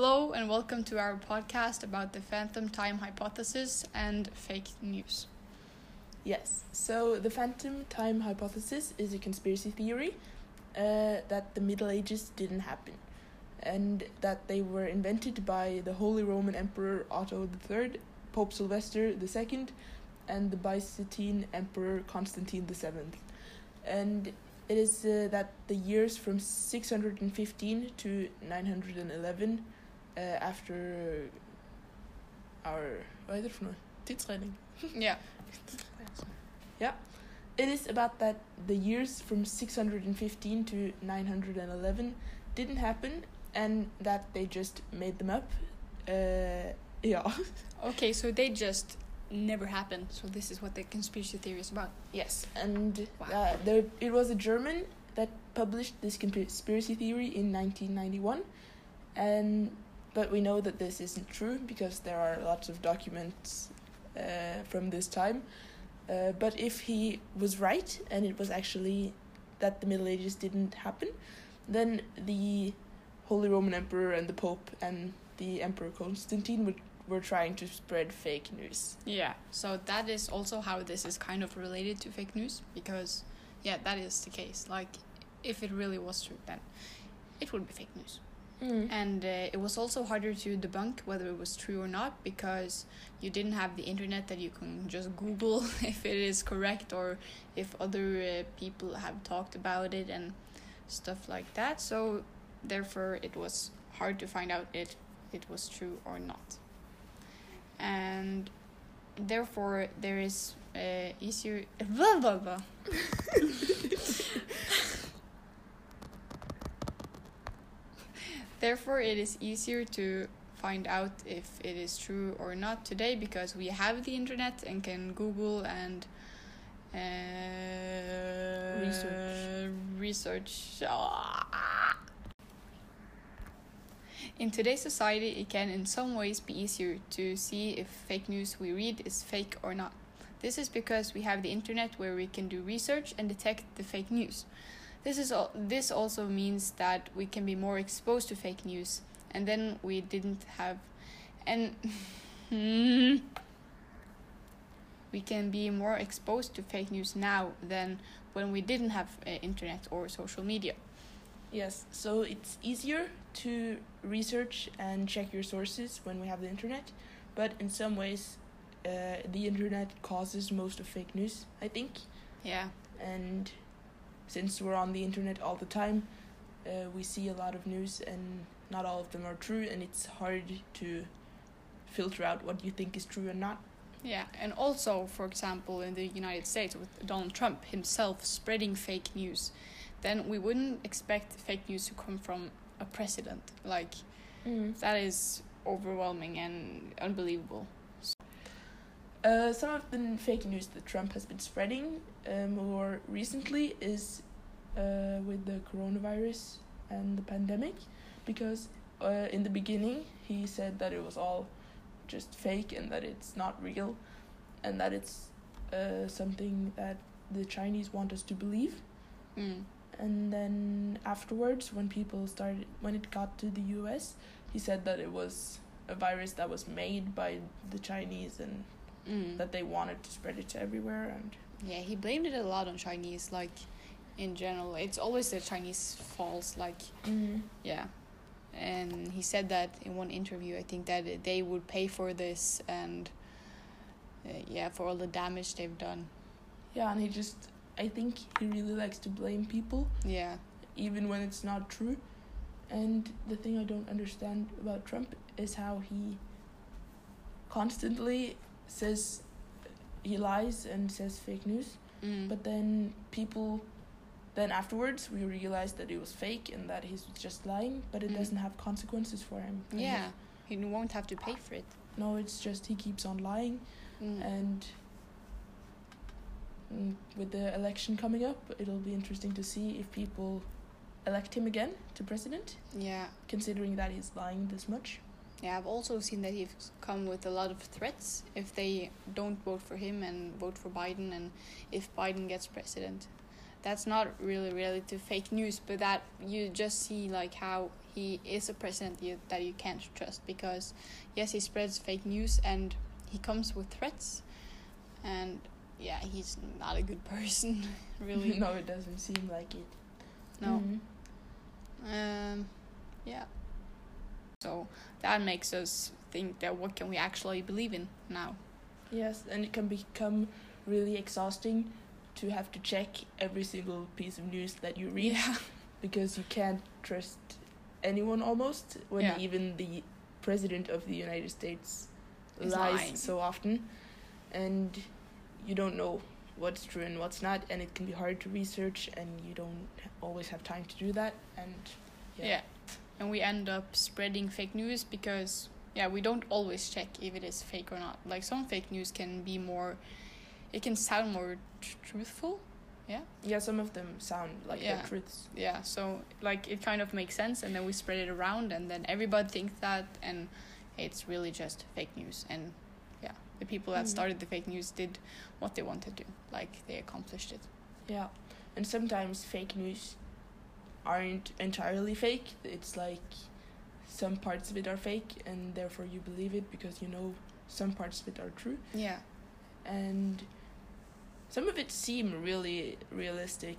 Hello and welcome to our podcast about the phantom time hypothesis and fake news. Yes, so the phantom time hypothesis is a conspiracy theory uh, that the Middle Ages didn't happen and that they were invented by the Holy Roman Emperor Otto III, Pope Sylvester II, and the Byzantine Emperor Constantine VII. And it is uh, that the years from 615 to 911 uh, after our vad är det för något? Tidsräkning. Yeah. Yeah. It is about that the years from 615 to 911 didn't happen and that they just made them up. Uh, yeah. Okay, so they just never happened. So this is what the conspiracy theory is about. Yes, and Wow. uh, there, it was a German that published this conspiracy theory in 1991, and but we know that this isn't true because there are lots of documents uh, from this time. Uh, but if he was right and it was actually that the Middle Ages didn't happen, then the Holy Roman Emperor and the Pope and the Emperor Constantine would, were trying to spread fake news. Yeah. So that is also how this is kind of related to fake news because, yeah, that is the case. Like, if it really was true, then it would be fake news. Mm. And uh, it was also harder to debunk whether it was true or not because you didn't have the internet that you can just Google if it is correct or if other uh, people have talked about it and stuff like that. So therefore, it was hard to find out if it was true or not. And therefore, there is uh, easier. Blah, blah, blah. Therefore, it is easier to find out if it is true or not today because we have the internet and can Google and uh, Research. Research. In today's society, it can in some ways be easier to see if fake news we read is fake or not. This is because we have the internet where we can do research and detect the fake news. This is al- this also means that we can be more exposed to fake news, and then we didn't have, and we can be more exposed to fake news now than when we didn't have uh, internet or social media. Yes, so it's easier to research and check your sources when we have the internet, but in some ways, uh, the internet causes most of fake news, I think. Yeah, And since we're on the internet all the time, uh, we see a lot of news, and not all of them are true, and it's hard to filter out what you think is true and not. yeah, and also, for example, in the United States with Donald Trump himself spreading fake news, then we wouldn't expect fake news to come from a president. Like that is overwhelming and unbelievable. Uh, some of the fake news that Trump has been spreading uh, more recently is uh, with the coronavirus and the pandemic, because uh, in the beginning he said that it was all just fake and that it's not real, and that it's uh, something that the Chinese want us to believe. Mm. And then afterwards, when people started, when it got to the U.S., he said that it was a virus that was made by the Chinese and Mm. that they wanted to spread it to everywhere and Yeah, he blamed it a lot on Chinese, like in general. It's always the Chinese faults, like yeah. And he said that in one interview, I think that they would pay for this and uh, yeah, for all the damage they've done. yeah and he just i think he really likes to blame people Yeah. even when it's not true and the thing i don't understand about trump is how he constantly says he lies and says fake news Mm. but then people then afterwards we realize that it was fake and that he's just lying but it Mm. doesn't have consequences for him yeah, he won't have to pay for it. no it's just he keeps on lying Mm. and mm, with the election coming up, it'll be interesting to see if people elect him again to president, yeah. considering that he's lying this much. Yeah, I've also seen that he's come with a lot of threats if they don't vote for him and vote for Biden, and if Biden gets president. that's not really related to fake news, but that you just see like how he is a president you, that you can't trust because yes, he spreads fake news and he comes with threats, and yeah, he's not a good person, really. no, it doesn't seem like it. No. Mhm. Um, yeah. So that makes us think that what can we actually believe in now? Yes, and it can become really exhausting to have to check every single piece of news that you read Yeah. because you can't trust anyone almost when Yeah. even the president of the United States lies lying. so often and you don't know what's true and what's not and it can be hard to research and you don't always have time to do that and yeah. And we end up spreading fake news because yeah, we don't always check if it is fake or not. Like some fake news can be more it can sound more tr- truthful. Yeah. yeah some of them sound like Yeah. the truths Yeah, so like it kind of makes sense and then we spread it around and then everybody thinks that and it's really just fake news and yeah, the people that Mhm. started the fake news did what they wanted to. Like they accomplished it. Yeah, and sometimes fake news aren't entirely fake. It's like some parts of it are fake, and therefore you believe it because you know some parts of it are true, Yeah. and some of it seem really realistic,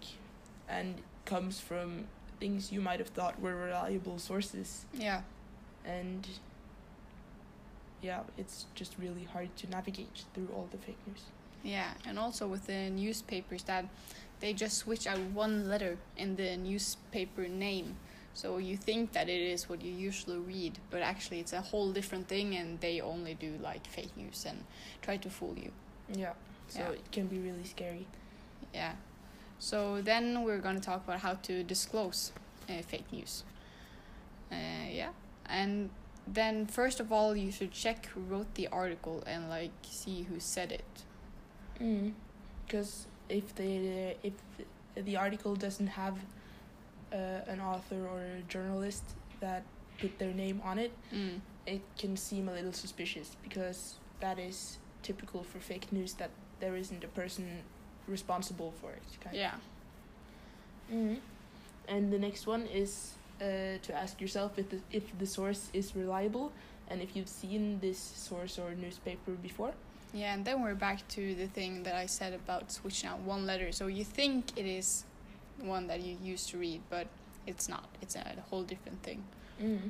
and comes from things you might have thought were reliable sources, Yeah. and yeah, it's just really hard to navigate through all the fake news. Yeah, and also with the newspapers that they just switch out one letter in the newspaper name. So you think that it is what you usually read, but actually it's a whole different thing and they only do like fake news and try to fool you. Yeah, so Yeah. it can be really scary. Yeah. So then we're going to talk about how to disclose uh, fake news. Uh, yeah. And then first of all, you should check who wrote the article and like see who said it. Because if the if the article doesn't have uh, an author or a journalist that put their name on it, Mm. it can seem a little suspicious because that is typical for fake news that there isn't a person responsible for it. Yeah. Of. hmm And the next one is uh, to ask yourself if the, if the source is reliable and if you've seen this source or newspaper before. Yeah, and then we're back to the thing that I said about switching out one letter. So you think it is one that you used to read, but it's not. It's a whole different thing. Mm.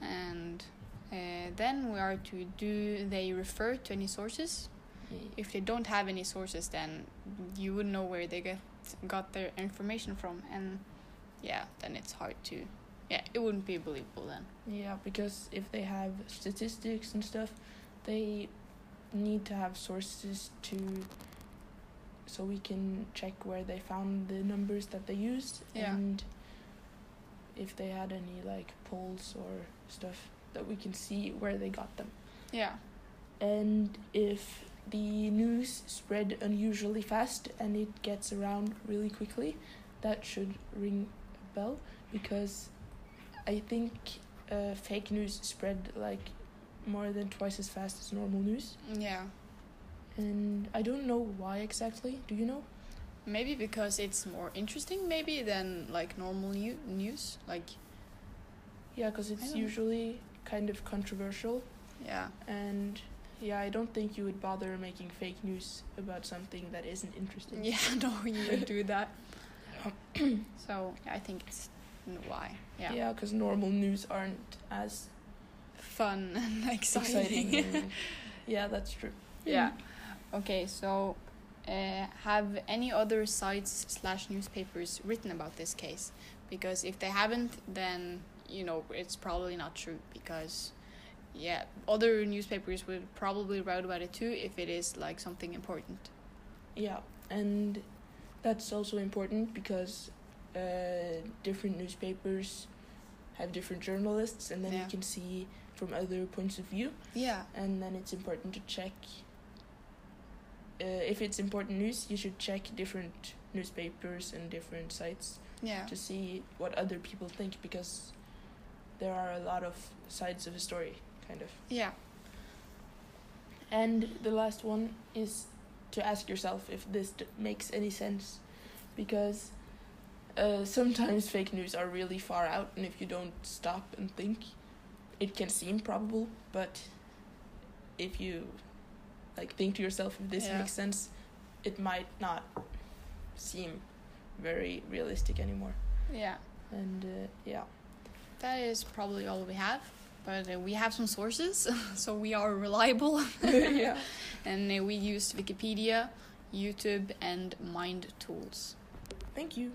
And uh, then we are to do they refer to any sources? If they don't have any sources, then you wouldn't know where they get got their information from, and yeah, then it's hard to. Yeah, it wouldn't be believable then. Yeah, because if they have statistics and stuff, they need to have sources to so we can check where they found the numbers that they used Yeah. and if they had any like polls or stuff that we can see where they got them. Yeah. And if the news spread unusually fast and it gets around really quickly, that should ring a bell because I think uh, fake news spread like more than twice as fast as normal news. Yeah. And I don't know why exactly. Do you know? Maybe because it's more interesting, maybe than like normal new- news. Like, Yeah, because it's usually kind of controversial. yeah, And yeah, I don't think you would bother making fake news about something that isn't interesting. yeah, no, you would do that. so yeah, I think it's why. Yeah, Yeah, because normal news aren't as fun and exciting. exciting. yeah, that's true. yeah. Okay, so uh, have any other sites slash newspapers written about this case? Because if they haven't, then you know it's probably not true. Because yeah, other newspapers would probably write about it too if it is like something important. Yeah, and that's also important because uh, different newspapers have different journalists, and then Yeah. you can see from other points of view, Yeah. and then it's important to check. Uh, if it's important news, you should check different newspapers and different sites Yeah. to see what other people think because there are a lot of sides of a story, kind of. Yeah. And the last one is to ask yourself if this d- makes any sense. because uh, sometimes fake news are really far out, and if you don't stop and think, it can seem probable. But if you like think to yourself if this Yeah. makes sense, it might not seem very realistic anymore. Yeah. And uh, yeah, That is probably all we have. But uh, we have some sources, so we are reliable. yeah. and uh, we used Wikipedia, YouTube, and Mind Tools. Thank you.